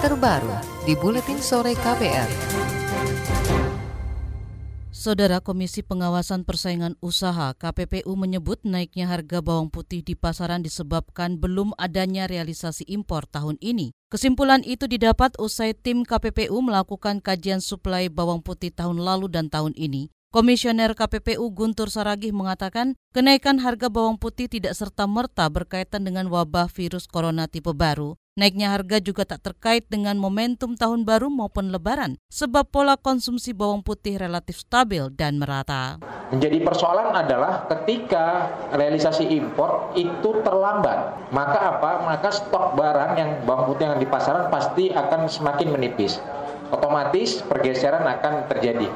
terbaru di Buletin Sore KPR. Saudara Komisi Pengawasan Persaingan Usaha KPPU menyebut naiknya harga bawang putih di pasaran disebabkan belum adanya realisasi impor tahun ini. Kesimpulan itu didapat usai tim KPPU melakukan kajian suplai bawang putih tahun lalu dan tahun ini. Komisioner KPPU Guntur Saragih mengatakan kenaikan harga bawang putih tidak serta-merta berkaitan dengan wabah virus corona tipe baru. Naiknya harga juga tak terkait dengan momentum tahun baru maupun lebaran, sebab pola konsumsi bawang putih relatif stabil dan merata. Menjadi persoalan adalah ketika realisasi impor itu terlambat, maka apa? Maka stok barang yang bawang putih yang di pasaran pasti akan semakin menipis. Otomatis pergeseran akan terjadi.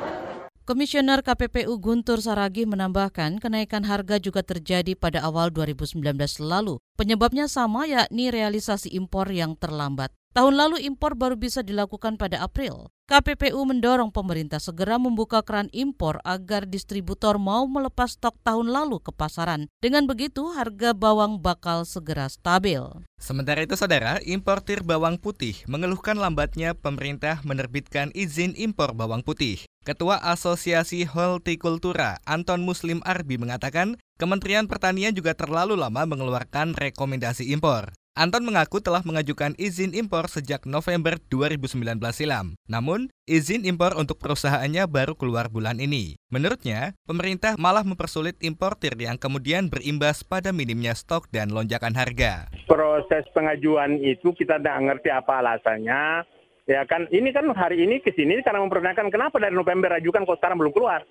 Komisioner KPPU Guntur Saragi menambahkan kenaikan harga juga terjadi pada awal 2019 lalu. Penyebabnya sama yakni realisasi impor yang terlambat. Tahun lalu impor baru bisa dilakukan pada April. KPPU mendorong pemerintah segera membuka keran impor agar distributor mau melepas stok tahun lalu ke pasaran. Dengan begitu, harga bawang bakal segera stabil. Sementara itu, saudara, importir bawang putih mengeluhkan lambatnya pemerintah menerbitkan izin impor bawang putih. Ketua Asosiasi Hortikultura Anton Muslim Arbi mengatakan, Kementerian Pertanian juga terlalu lama mengeluarkan rekomendasi impor. Anton mengaku telah mengajukan izin impor sejak November 2019 silam. Namun, izin impor untuk perusahaannya baru keluar bulan ini. Menurutnya, pemerintah malah mempersulit importir yang kemudian berimbas pada minimnya stok dan lonjakan harga. Proses pengajuan itu kita tidak ngerti apa alasannya. Ya kan, ini kan hari ini ke sini karena mempertanyakan kenapa dari November ajukan kok sekarang belum keluar.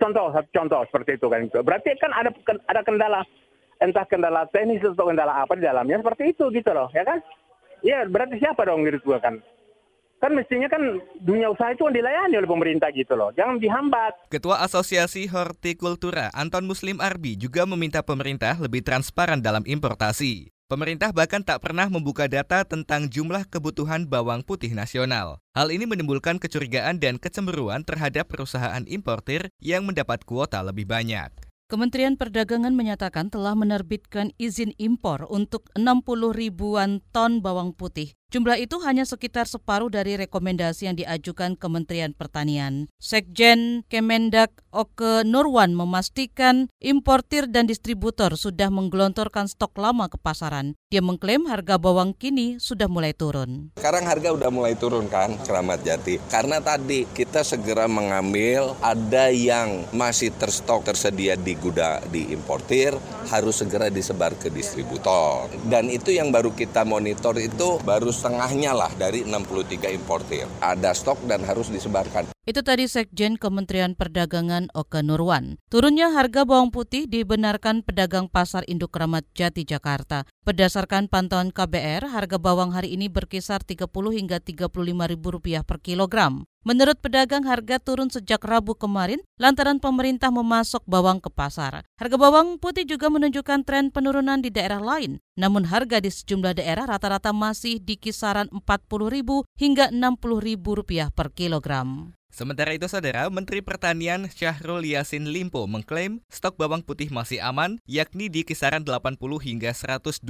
Contoh, contoh seperti itu kan. Berarti kan ada ada kendala entah kendala teknis atau kendala apa di dalamnya seperti itu gitu loh ya kan Iya berarti siapa dong gitu gua kan kan mestinya kan dunia usaha itu dilayani oleh pemerintah gitu loh. Jangan dihambat. Ketua Asosiasi Hortikultura Anton Muslim Arbi juga meminta pemerintah lebih transparan dalam importasi. Pemerintah bahkan tak pernah membuka data tentang jumlah kebutuhan bawang putih nasional. Hal ini menimbulkan kecurigaan dan kecemburuan terhadap perusahaan importir yang mendapat kuota lebih banyak. Kementerian Perdagangan menyatakan telah menerbitkan izin impor untuk 60 ribuan ton bawang putih Jumlah itu hanya sekitar separuh dari rekomendasi yang diajukan Kementerian Pertanian. Sekjen Kemendak Oke Nurwan memastikan importir dan distributor sudah menggelontorkan stok lama ke pasaran. Dia mengklaim harga bawang kini sudah mulai turun. Sekarang harga udah mulai turun kan, Keramat Jati. Karena tadi kita segera mengambil ada yang masih terstok tersedia di gudang di importir harus segera disebar ke distributor. Dan itu yang baru kita monitor itu baru setengahnya lah dari 63 importir. Ada stok dan harus disebarkan. Itu tadi Sekjen Kementerian Perdagangan Oke Nurwan. Turunnya harga bawang putih dibenarkan pedagang Pasar Induk Ramat Jati Jakarta. Berdasarkan pantauan KBR, harga bawang hari ini berkisar 30 hingga 35 ribu rupiah per kilogram. Menurut pedagang, harga turun sejak Rabu kemarin lantaran pemerintah memasok bawang ke pasar. Harga bawang putih juga menunjukkan tren penurunan di daerah lain. Namun harga di sejumlah daerah rata-rata masih di kisaran 40 ribu hingga 60 ribu rupiah per kilogram. Sementara itu, Saudara, Menteri Pertanian Syahrul Yasin Limpo mengklaim stok bawang putih masih aman, yakni di kisaran 80 hingga 120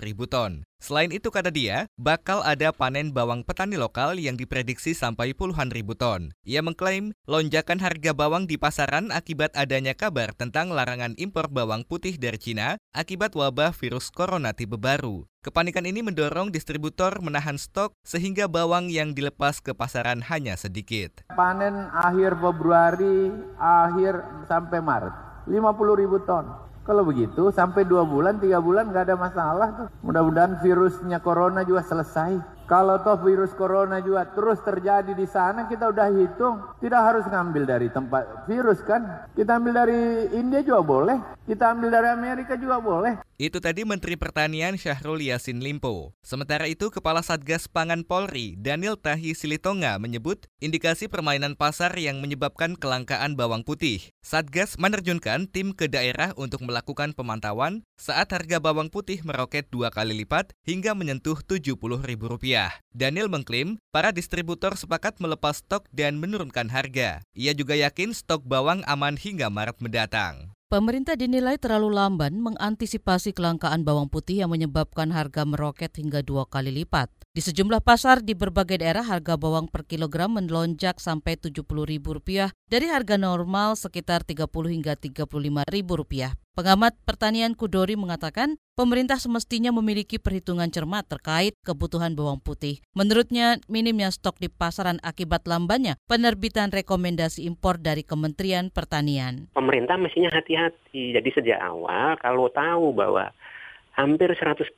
ribu ton. Selain itu, kata dia, bakal ada panen bawang petani lokal yang diprediksi sampai puluhan ribu ton. Ia mengklaim lonjakan harga bawang di pasaran akibat adanya kabar tentang larangan impor bawang putih dari Cina akibat wabah virus corona tipe baru. Kepanikan ini mendorong distributor menahan stok sehingga bawang yang dilepas ke pasaran hanya sedikit. Panen akhir Februari, akhir sampai Maret, 50 ribu ton. Kalau begitu sampai dua bulan, tiga bulan nggak ada masalah tuh. Mudah-mudahan virusnya corona juga selesai. Kalau toh virus corona juga terus terjadi di sana, kita udah hitung. Tidak harus ngambil dari tempat virus kan. Kita ambil dari India juga boleh. Kita ambil dari Amerika juga boleh. Itu tadi Menteri Pertanian Syahrul Yasin Limpo. Sementara itu, Kepala Satgas Pangan Polri, Daniel Tahi Silitonga menyebut indikasi permainan pasar yang menyebabkan kelangkaan bawang putih. Satgas menerjunkan tim ke daerah untuk melakukan pemantauan saat harga bawang putih meroket dua kali lipat hingga menyentuh Rp70.000. Daniel mengklaim para distributor sepakat melepas stok dan menurunkan harga. Ia juga yakin stok bawang aman hingga Maret mendatang. Pemerintah dinilai terlalu lamban mengantisipasi kelangkaan bawang putih yang menyebabkan harga meroket hingga dua kali lipat. Di sejumlah pasar di berbagai daerah harga bawang per kilogram melonjak sampai Rp70.000 dari harga normal sekitar Rp30 hingga Rp35.000. Pengamat pertanian Kudori mengatakan pemerintah semestinya memiliki perhitungan cermat terkait kebutuhan bawang putih. Menurutnya, minimnya stok di pasaran akibat lambannya penerbitan rekomendasi impor dari Kementerian Pertanian. Pemerintah mestinya hati-hati. Jadi sejak awal kalau tahu bahwa hampir 100%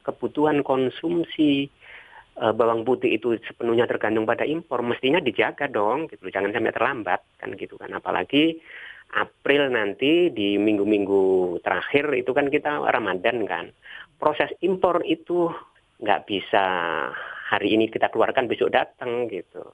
kebutuhan konsumsi uh, bawang putih itu sepenuhnya tergantung pada impor, mestinya dijaga dong, gitu. Jangan sampai terlambat kan gitu kan. Apalagi April nanti di minggu-minggu terakhir itu kan kita Ramadan kan. Proses impor itu nggak bisa hari ini kita keluarkan besok datang gitu.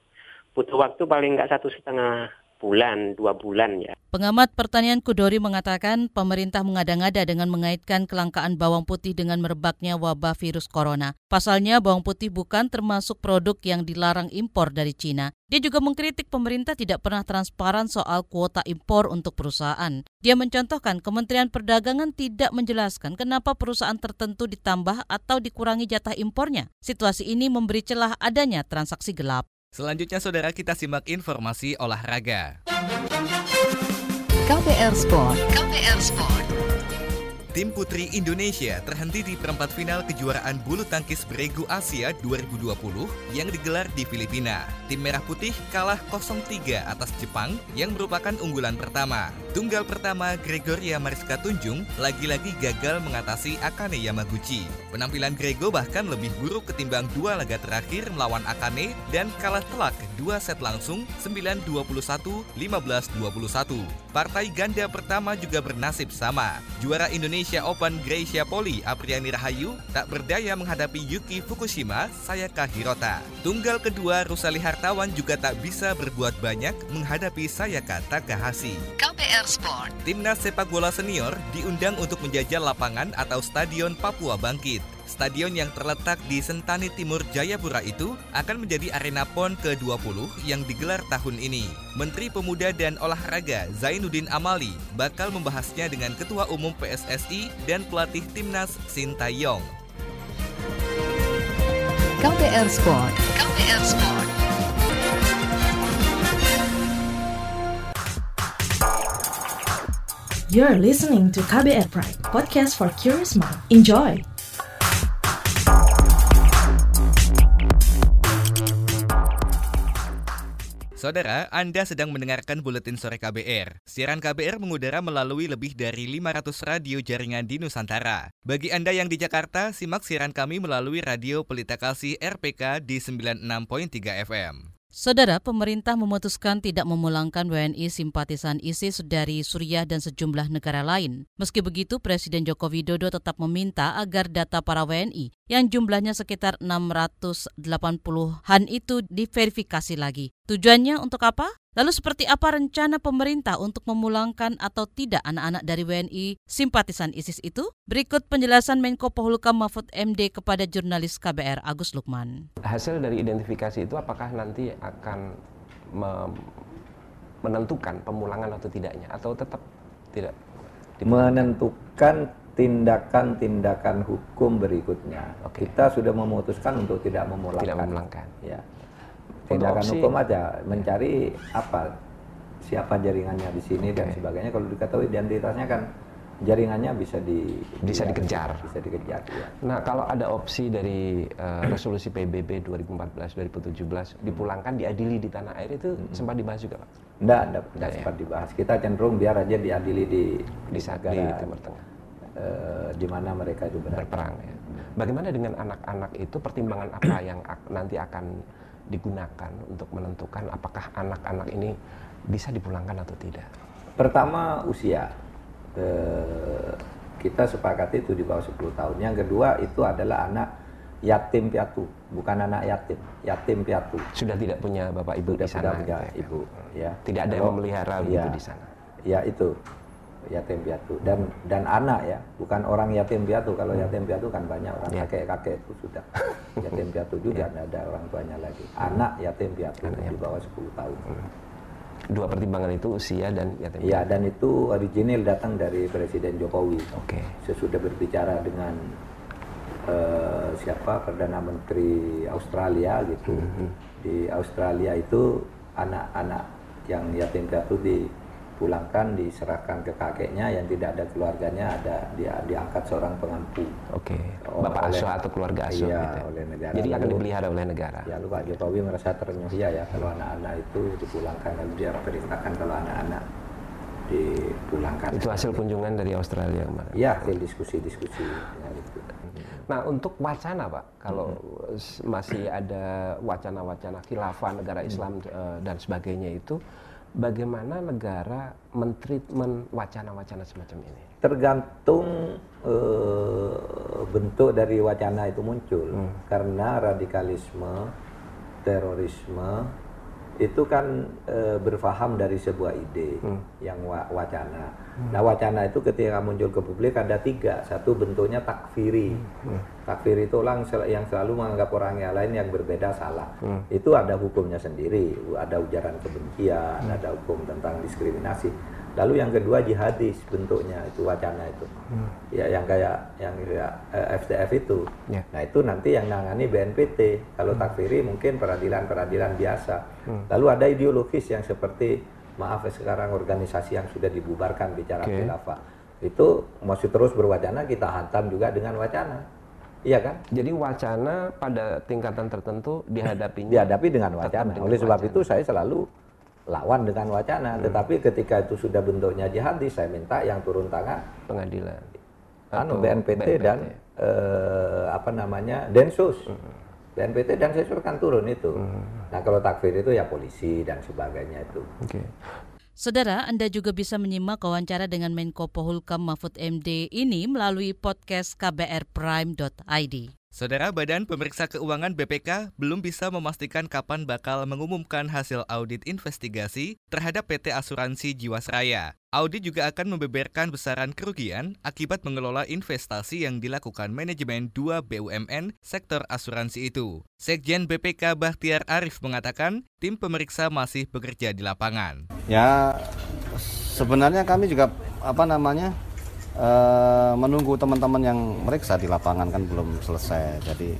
Butuh waktu paling nggak satu setengah bulan, dua bulan ya. Pengamat pertanian Kudori mengatakan pemerintah mengada-ngada dengan mengaitkan kelangkaan bawang putih dengan merebaknya wabah virus corona. Pasalnya bawang putih bukan termasuk produk yang dilarang impor dari Cina. Dia juga mengkritik pemerintah tidak pernah transparan soal kuota impor untuk perusahaan. Dia mencontohkan Kementerian Perdagangan tidak menjelaskan kenapa perusahaan tertentu ditambah atau dikurangi jatah impornya. Situasi ini memberi celah adanya transaksi gelap. Selanjutnya saudara kita simak informasi olahraga. KBR Sport. KBR Sport. Tim Putri Indonesia terhenti di perempat final kejuaraan bulu tangkis Bregu Asia 2020 yang digelar di Filipina. Tim Merah Putih kalah 0-3 atas Jepang yang merupakan unggulan pertama. Tunggal pertama Gregoria Mariska Tunjung lagi-lagi gagal mengatasi Akane Yamaguchi. Penampilan Grego bahkan lebih buruk ketimbang dua laga terakhir melawan Akane dan kalah telak dua set langsung 9-21, 15-21. Partai ganda pertama juga bernasib sama. Juara Indonesia Indonesia Open Gracia Poli Apriani Rahayu tak berdaya menghadapi Yuki Fukushima Sayaka Hirota. Tunggal kedua Rusali Hartawan juga tak bisa berbuat banyak menghadapi Sayaka Takahashi. KPR Sport. Timnas sepak bola senior diundang untuk menjajal lapangan atau stadion Papua Bangkit. Stadion yang terletak di Sentani Timur Jayapura itu akan menjadi arena PON ke-20 yang digelar tahun ini. Menteri Pemuda dan Olahraga Zainuddin Amali bakal membahasnya dengan Ketua Umum PSSI dan pelatih Timnas Sintayong. KPR Sport. KPR Sport. You're listening to KBR Pride, podcast for curious mind. Enjoy! Saudara, Anda sedang mendengarkan Buletin Sore KBR. Siaran KBR mengudara melalui lebih dari 500 radio jaringan di Nusantara. Bagi Anda yang di Jakarta, simak siaran kami melalui Radio Pelita Kasih RPK di 96.3 FM. Saudara, pemerintah memutuskan tidak memulangkan WNI simpatisan ISIS dari Suriah dan sejumlah negara lain. Meski begitu, Presiden Joko Widodo tetap meminta agar data para WNI yang jumlahnya sekitar 680-an itu diverifikasi lagi. Tujuannya untuk apa? Lalu seperti apa rencana pemerintah untuk memulangkan atau tidak anak-anak dari WNI simpatisan ISIS itu? Berikut penjelasan Menko Polhukam Mahfud MD kepada jurnalis KBR Agus Lukman. Hasil dari identifikasi itu apakah nanti akan menentukan pemulangan atau tidaknya atau tetap tidak menentukan tindakan-tindakan hukum berikutnya. Okay. Kita sudah memutuskan untuk tidak memulangkan. Tidak memulangkan. Ya tindakan opsi, hukum aja mencari apa siapa jaringannya di sini okay. dan sebagainya kalau diketahui identitasnya kan jaringannya bisa di bisa ya, dikejar bisa dikejar ya. Nah, kalau ada opsi dari uh, resolusi PBB 2014 2017 dipulangkan diadili di tanah air itu hmm. sempat dibahas juga, Pak? Enggak, enggak, enggak ya. sempat dibahas. Kita cenderung biar aja diadili di di, negara, di Timur Tengah. Uh, di mana mereka juga berperang ya. Bagaimana dengan anak-anak itu pertimbangan apa yang nanti akan digunakan untuk menentukan apakah anak-anak ini bisa dipulangkan atau tidak? Pertama usia. Eh, kita sepakati itu di bawah 10 tahun. Yang kedua itu adalah anak yatim piatu, bukan anak yatim, yatim piatu. Sudah tidak punya bapak ibu Sudah di sana. punya ya. ibu, ya. Tidak ada yang memelihara ya, di sana. Ya itu yatim piatu dan dan anak ya bukan orang yatim piatu kalau hmm. yatim piatu kan banyak orang yeah. kakek kakek itu sudah yatim piatu juga yeah. ada orang tuanya lagi anak yatim piatu anak di bawah 10 tahun hmm. Dua pertimbangan itu usia dan yatim Iya, dan itu original datang dari Presiden Jokowi. Oke. Sesudah berbicara dengan eh, siapa Perdana Menteri Australia gitu. Mhm. Di Australia itu anak-anak yang yatim piatu dipulangkan, diserahkan ke kakeknya yang tidak ada keluarganya, ada dia diangkat seorang pengampu. Oke. Oh, Bapak asuh atau keluarga asuh Iya, gitu. ya. oleh negara. Jadi akan Lalu- dipelihara oleh negara. Ya, lalu Pak Jokowi merasa ternyuhia ya kalau anak-anak itu dipulangkan, lalu dia perintahkan kalau anak-anak dipulangkan. Itu hasil kunjungan dari Australia kemarin. Iya, hasil diskusi-diskusi. Ya, gitu. Nah untuk wacana Pak, kalau s- masih ada wacana-wacana khilafah negara Islam eh, dan sebagainya itu, bagaimana negara mentreatment wacana-wacana semacam ini? Tergantung eh, bentuk dari wacana itu muncul, karena radikalisme, terorisme itu kan eh, berfaham dari sebuah ide yang wa- wacana. Nah wacana itu ketika muncul ke publik ada tiga, satu bentuknya takfiri. Takfiri itu orang yang selalu menganggap orang yang lain yang berbeda salah. Itu ada hukumnya sendiri, ada ujaran kebencian, ada hukum tentang diskriminasi. Lalu yang kedua jihadis bentuknya itu wacana itu, ya yang kayak yang kayak eh, FTF itu. Ya. Nah itu nanti yang nangani BNPT. Kalau takfiri mungkin peradilan-peradilan biasa. Lalu ada ideologis yang seperti maaf ya sekarang organisasi yang sudah dibubarkan bicara Oke. khilafah itu masih terus berwacana kita hantam juga dengan wacana. Iya kan? Jadi wacana pada tingkatan tertentu dihadapinya Dihadapi dengan wacana. dengan Oleh sebab wacana. itu saya selalu lawan dengan wacana. Tetapi ketika itu sudah bentuknya jihadis, saya minta yang turun tangan pengadilan anu atau BNPT, dan eh, apa namanya Densus. BNPT dan Densus kan turun itu. Nah kalau takfir itu ya polisi dan sebagainya itu. Oke. Saudara, Anda juga bisa menyimak wawancara dengan Menko Polhukam Mahfud MD ini melalui podcast kbrprime.id. Saudara Badan Pemeriksa Keuangan BPK belum bisa memastikan kapan bakal mengumumkan hasil audit investigasi terhadap PT Asuransi Jiwasraya. Audit juga akan membeberkan besaran kerugian akibat mengelola investasi yang dilakukan manajemen dua BUMN sektor asuransi itu. Sekjen BPK Bahtiar Arif mengatakan tim pemeriksa masih bekerja di lapangan. Ya sebenarnya kami juga apa namanya eh, menunggu teman-teman yang meriksa di lapangan kan belum selesai. Jadi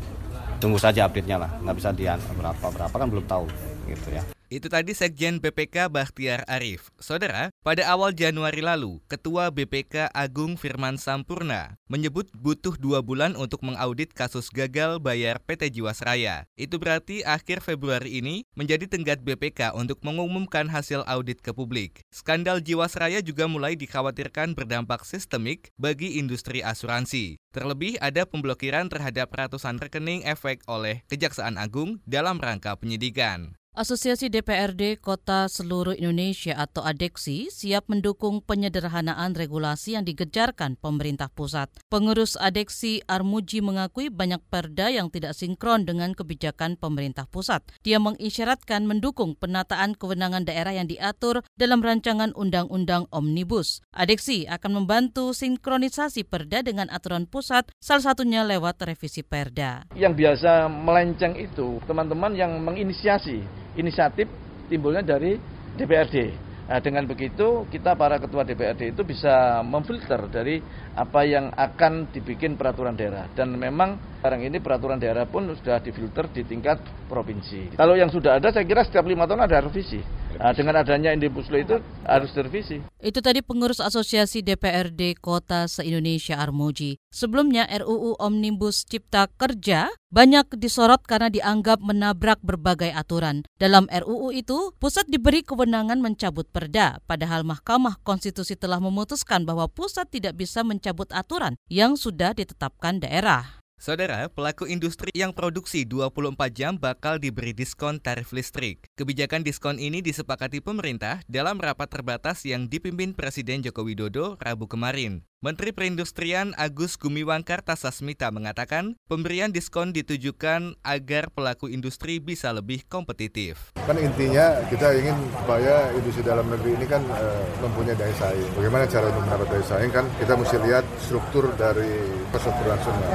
tunggu saja update-nya lah. Nggak bisa di berapa berapa kan belum tahu gitu ya. Itu tadi Sekjen BPK Bahtiar Arif. Saudara, pada awal Januari lalu, Ketua BPK Agung Firman Sampurna menyebut butuh dua bulan untuk mengaudit kasus gagal bayar PT Jiwasraya. Itu berarti akhir Februari ini menjadi tenggat BPK untuk mengumumkan hasil audit ke publik. Skandal Jiwasraya juga mulai dikhawatirkan berdampak sistemik bagi industri asuransi. Terlebih ada pemblokiran terhadap ratusan rekening efek oleh Kejaksaan Agung dalam rangka penyidikan. Asosiasi DPRD Kota Seluruh Indonesia atau ADEKSI siap mendukung penyederhanaan regulasi yang digejarkan pemerintah pusat. Pengurus ADEKSI Armuji mengakui banyak perda yang tidak sinkron dengan kebijakan pemerintah pusat. Dia mengisyaratkan mendukung penataan kewenangan daerah yang diatur dalam rancangan Undang-Undang Omnibus. ADEKSI akan membantu sinkronisasi perda dengan aturan pusat, salah satunya lewat revisi perda. Yang biasa melenceng itu teman-teman yang menginisiasi inisiatif timbulnya dari DPRD. Nah, dengan begitu kita para ketua DPRD itu bisa memfilter dari apa yang akan dibikin peraturan daerah dan memang sekarang ini peraturan daerah pun sudah difilter di tingkat provinsi. Kalau yang sudah ada saya kira setiap lima tahun ada revisi. Nah, dengan adanya Indibus Law itu harus direvisi. Itu tadi pengurus Asosiasi DPRD Kota se-Indonesia Armuji. Sebelumnya RUU Omnibus Cipta Kerja banyak disorot karena dianggap menabrak berbagai aturan. Dalam RUU itu, pusat diberi kewenangan mencabut perda, padahal Mahkamah Konstitusi telah memutuskan bahwa pusat tidak bisa mencabut aturan yang sudah ditetapkan daerah. Saudara, pelaku industri yang produksi 24 jam bakal diberi diskon tarif listrik. Kebijakan diskon ini disepakati pemerintah dalam rapat terbatas yang dipimpin Presiden Joko Widodo Rabu kemarin. Menteri Perindustrian Agus Gumiwang Kartasasmita mengatakan pemberian diskon ditujukan agar pelaku industri bisa lebih kompetitif. Kan intinya kita ingin supaya industri dalam negeri ini kan uh, mempunyai daya saing. Bagaimana cara untuk mendapat daya saing kan kita mesti lihat struktur dari perstrukturan nasional.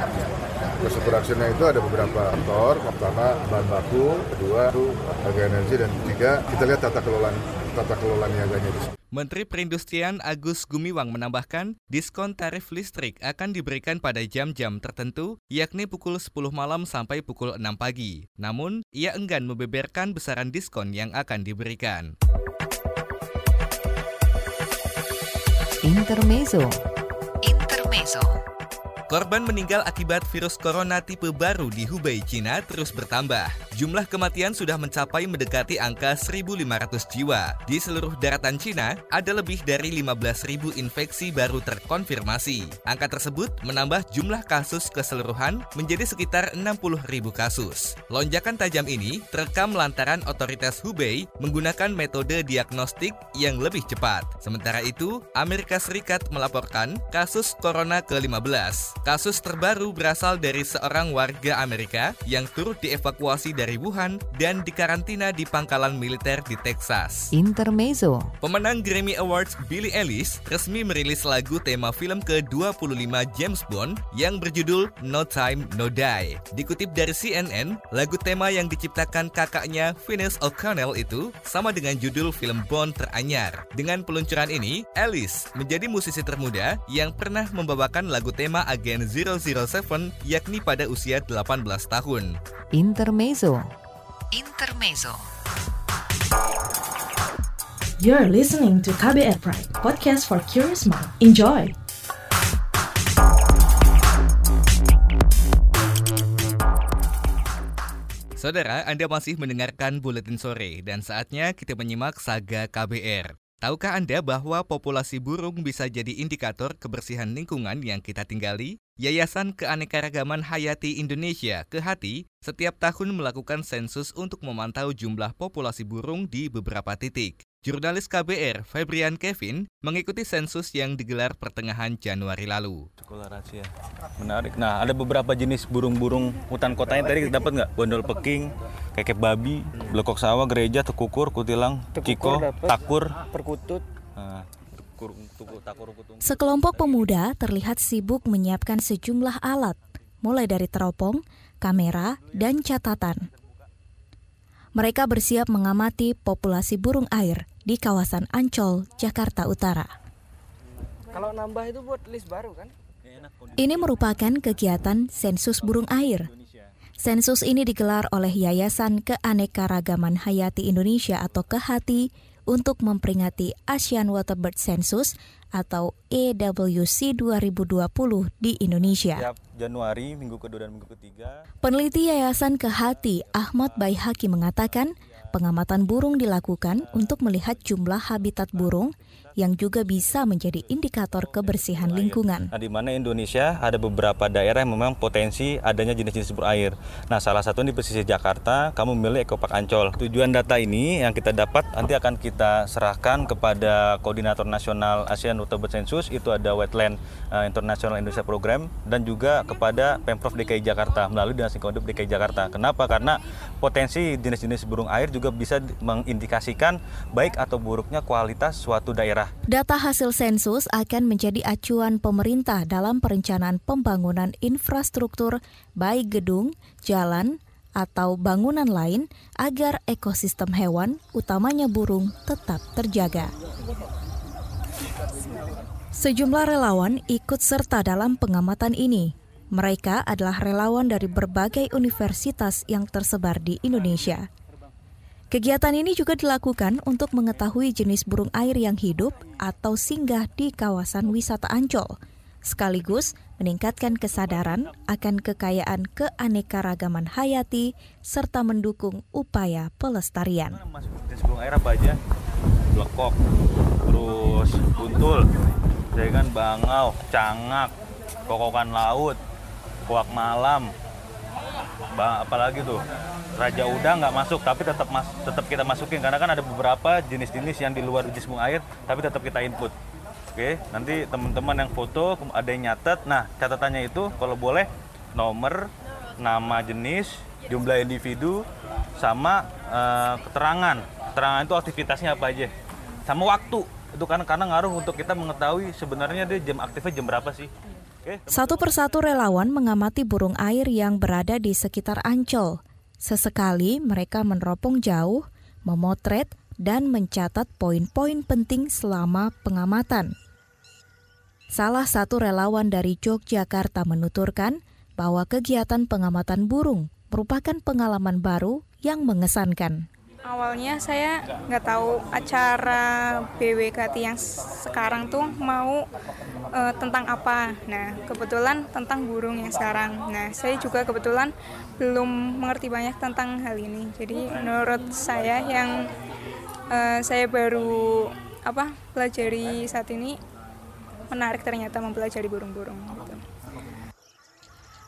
Cost of productionnya itu ada beberapa faktor. Pertama bahan baku, kedua harga energi, dan ketiga kita lihat tata kelola tata kelola niaganya. Menteri Perindustrian Agus Gumiwang menambahkan, diskon tarif listrik akan diberikan pada jam-jam tertentu, yakni pukul 10 malam sampai pukul 6 pagi. Namun, ia enggan membeberkan besaran diskon yang akan diberikan. Intermezzo. Intermezzo. Korban meninggal akibat virus corona tipe baru di Hubei, Cina terus bertambah. Jumlah kematian sudah mencapai mendekati angka 1.500 jiwa. Di seluruh daratan Cina, ada lebih dari 15.000 infeksi baru terkonfirmasi. Angka tersebut menambah jumlah kasus keseluruhan menjadi sekitar 60.000 kasus. Lonjakan tajam ini terekam lantaran otoritas Hubei menggunakan metode diagnostik yang lebih cepat. Sementara itu, Amerika Serikat melaporkan kasus corona ke-15. Kasus terbaru berasal dari seorang warga Amerika yang turut dievakuasi dari Wuhan dan dikarantina di pangkalan militer di Texas. Intermezzo. Pemenang Grammy Awards Billie Eilish resmi merilis lagu tema film ke-25 James Bond yang berjudul No Time No Die. Dikutip dari CNN, lagu tema yang diciptakan kakaknya Finis O'Connell itu sama dengan judul film Bond teranyar. Dengan peluncuran ini, Eilish menjadi musisi termuda yang pernah membawakan lagu tema agen 007 yakni pada usia 18 tahun. Intermezzo. Intermezzo. You're listening to KBR Pride, podcast for curious mind. Enjoy! Saudara, Anda masih mendengarkan Buletin Sore dan saatnya kita menyimak Saga KBR. Tahukah Anda bahwa populasi burung bisa jadi indikator kebersihan lingkungan yang kita tinggali? Yayasan Keanekaragaman Hayati Indonesia (KeHati) setiap tahun melakukan sensus untuk memantau jumlah populasi burung di beberapa titik. Jurnalis KBR Febrian Kevin mengikuti sensus yang digelar pertengahan Januari lalu. Rahasia. Menarik. Nah, ada beberapa jenis burung-burung hutan kotanya tadi dapat nggak? Bondol peking, kekep babi, blekok sawah, gereja, tekukur, kutilang, kiko, takur, perkutut. Nah, Sekelompok pemuda terlihat sibuk menyiapkan sejumlah alat, mulai dari teropong, kamera, dan catatan. Mereka bersiap mengamati populasi burung air di kawasan Ancol, Jakarta Utara. Kalau nambah itu buat list baru kan? Ini merupakan kegiatan sensus burung air. Sensus ini digelar oleh Yayasan Keanekaragaman Hayati Indonesia atau KeHati untuk memperingati Asian Waterbird Census atau EWC 2020 di Indonesia. Tiap Januari, minggu kedua dan minggu ketiga. Peneliti Yayasan Kehati Ahmad Baihaki mengatakan, pengamatan burung dilakukan untuk melihat jumlah habitat burung yang juga bisa menjadi indikator kebersihan lingkungan. Nah, di mana Indonesia ada beberapa daerah yang memang potensi adanya jenis-jenis burung air. Nah, salah satu di pesisir Jakarta, kamu memilih Ekopark Ancol. Tujuan data ini yang kita dapat nanti akan kita serahkan kepada Koordinator Nasional ASEAN Waterbird Census, itu ada Wetland uh, International Indonesia Program, dan juga kepada Pemprov DKI Jakarta melalui Dinas Lingkungan Hidup DKI Jakarta. Kenapa? Karena potensi jenis-jenis burung air juga bisa mengindikasikan baik atau buruknya kualitas suatu daerah. Data hasil sensus akan menjadi acuan pemerintah dalam perencanaan pembangunan infrastruktur baik gedung, jalan, atau bangunan lain agar ekosistem hewan, utamanya burung, tetap terjaga. Sejumlah relawan ikut serta dalam pengamatan ini. Mereka adalah relawan dari berbagai universitas yang tersebar di Indonesia. Kegiatan ini juga dilakukan untuk mengetahui jenis burung air yang hidup atau singgah di kawasan wisata Ancol, sekaligus meningkatkan kesadaran akan kekayaan keanekaragaman hayati serta mendukung upaya pelestarian. Jenis burung air apa aja? Blekok, terus buntul, ya kan bangau, cangak, kokokan laut, kuak malam, apalagi tuh raja udang nggak masuk tapi tetap mas tetap kita masukin. Karena kan ada beberapa jenis-jenis yang di luar jenis bunga air tapi tetap kita input. Oke nanti teman-teman yang foto ada yang nyatet. Nah catatannya itu kalau boleh nomor nama jenis jumlah individu sama uh, keterangan. Keterangan itu aktivitasnya apa aja? Sama waktu. Itu kan karena ngaruh untuk kita mengetahui sebenarnya dia jam aktifnya jam berapa sih Satu persatu relawan mengamati burung air yang berada di sekitar Ancol. Sesekali mereka meneropong jauh, memotret, dan mencatat poin-poin penting selama pengamatan. Salah satu relawan dari Yogyakarta menuturkan bahwa kegiatan pengamatan burung merupakan pengalaman baru yang mengesankan. Awalnya saya nggak tahu acara BWKT yang sekarang tuh mau uh, tentang apa. Nah, kebetulan tentang burung yang sekarang. Nah, saya juga kebetulan belum mengerti banyak tentang hal ini. Jadi menurut saya yang uh, saya baru apa pelajari saat ini menarik ternyata mempelajari burung-burung.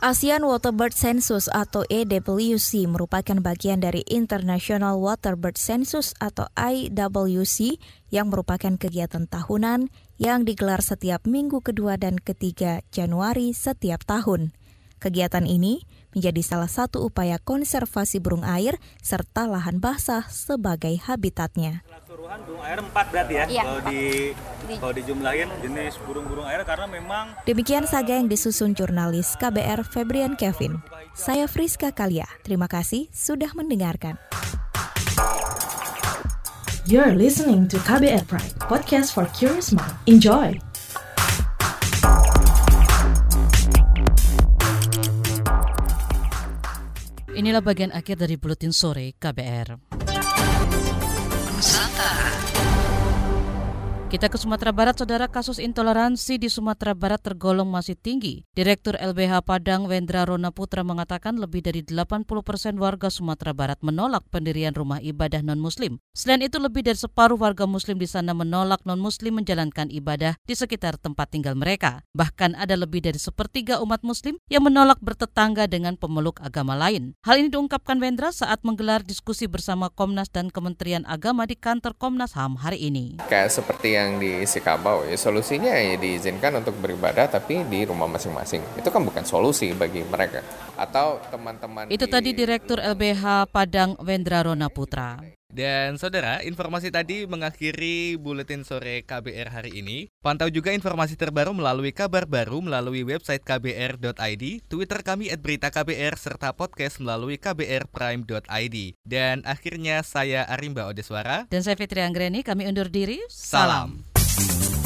ASEAN Waterbird Census atau EWC merupakan bagian dari International Waterbird Census atau IWC yang merupakan kegiatan tahunan yang digelar setiap minggu kedua dan ketiga Januari setiap tahun. Kegiatan ini menjadi salah satu upaya konservasi burung air serta lahan basah sebagai habitatnya keseluruhan burung air empat berarti ya, iya, kalau di, di kalau dijumlahin jenis burung-burung air karena memang Demikian saga yang disusun jurnalis KBR Febrian Kevin. Saya Friska Kalia. Terima kasih sudah mendengarkan. You're listening to KBR Pride, podcast for curious mind. Enjoy. Inilah bagian akhir dari Buletin Sore KBR. Kita ke Sumatera Barat, saudara kasus intoleransi di Sumatera Barat tergolong masih tinggi. Direktur LBH Padang Wendra Rona Putra mengatakan lebih dari 80 persen warga Sumatera Barat menolak pendirian rumah ibadah non-muslim. Selain itu, lebih dari separuh warga muslim di sana menolak non-muslim menjalankan ibadah di sekitar tempat tinggal mereka. Bahkan ada lebih dari sepertiga umat muslim yang menolak bertetangga dengan pemeluk agama lain. Hal ini diungkapkan Wendra saat menggelar diskusi bersama Komnas dan Kementerian Agama di kantor Komnas HAM hari ini. Kayak seperti yang yang di Sikabau ya solusinya ya diizinkan untuk beribadah tapi di rumah masing-masing. Itu kan bukan solusi bagi mereka. Atau teman-teman itu di... tadi Direktur LBH Padang Wendra Rona Putra dan saudara, informasi tadi mengakhiri buletin sore KBR hari ini. Pantau juga informasi terbaru melalui kabar baru melalui website kbr.id, Twitter kami @beritaKBR serta podcast melalui kbrprime.id. Dan akhirnya saya Arimba Odeswara dan saya Fitri Anggreni, kami undur diri. Salam. Salam.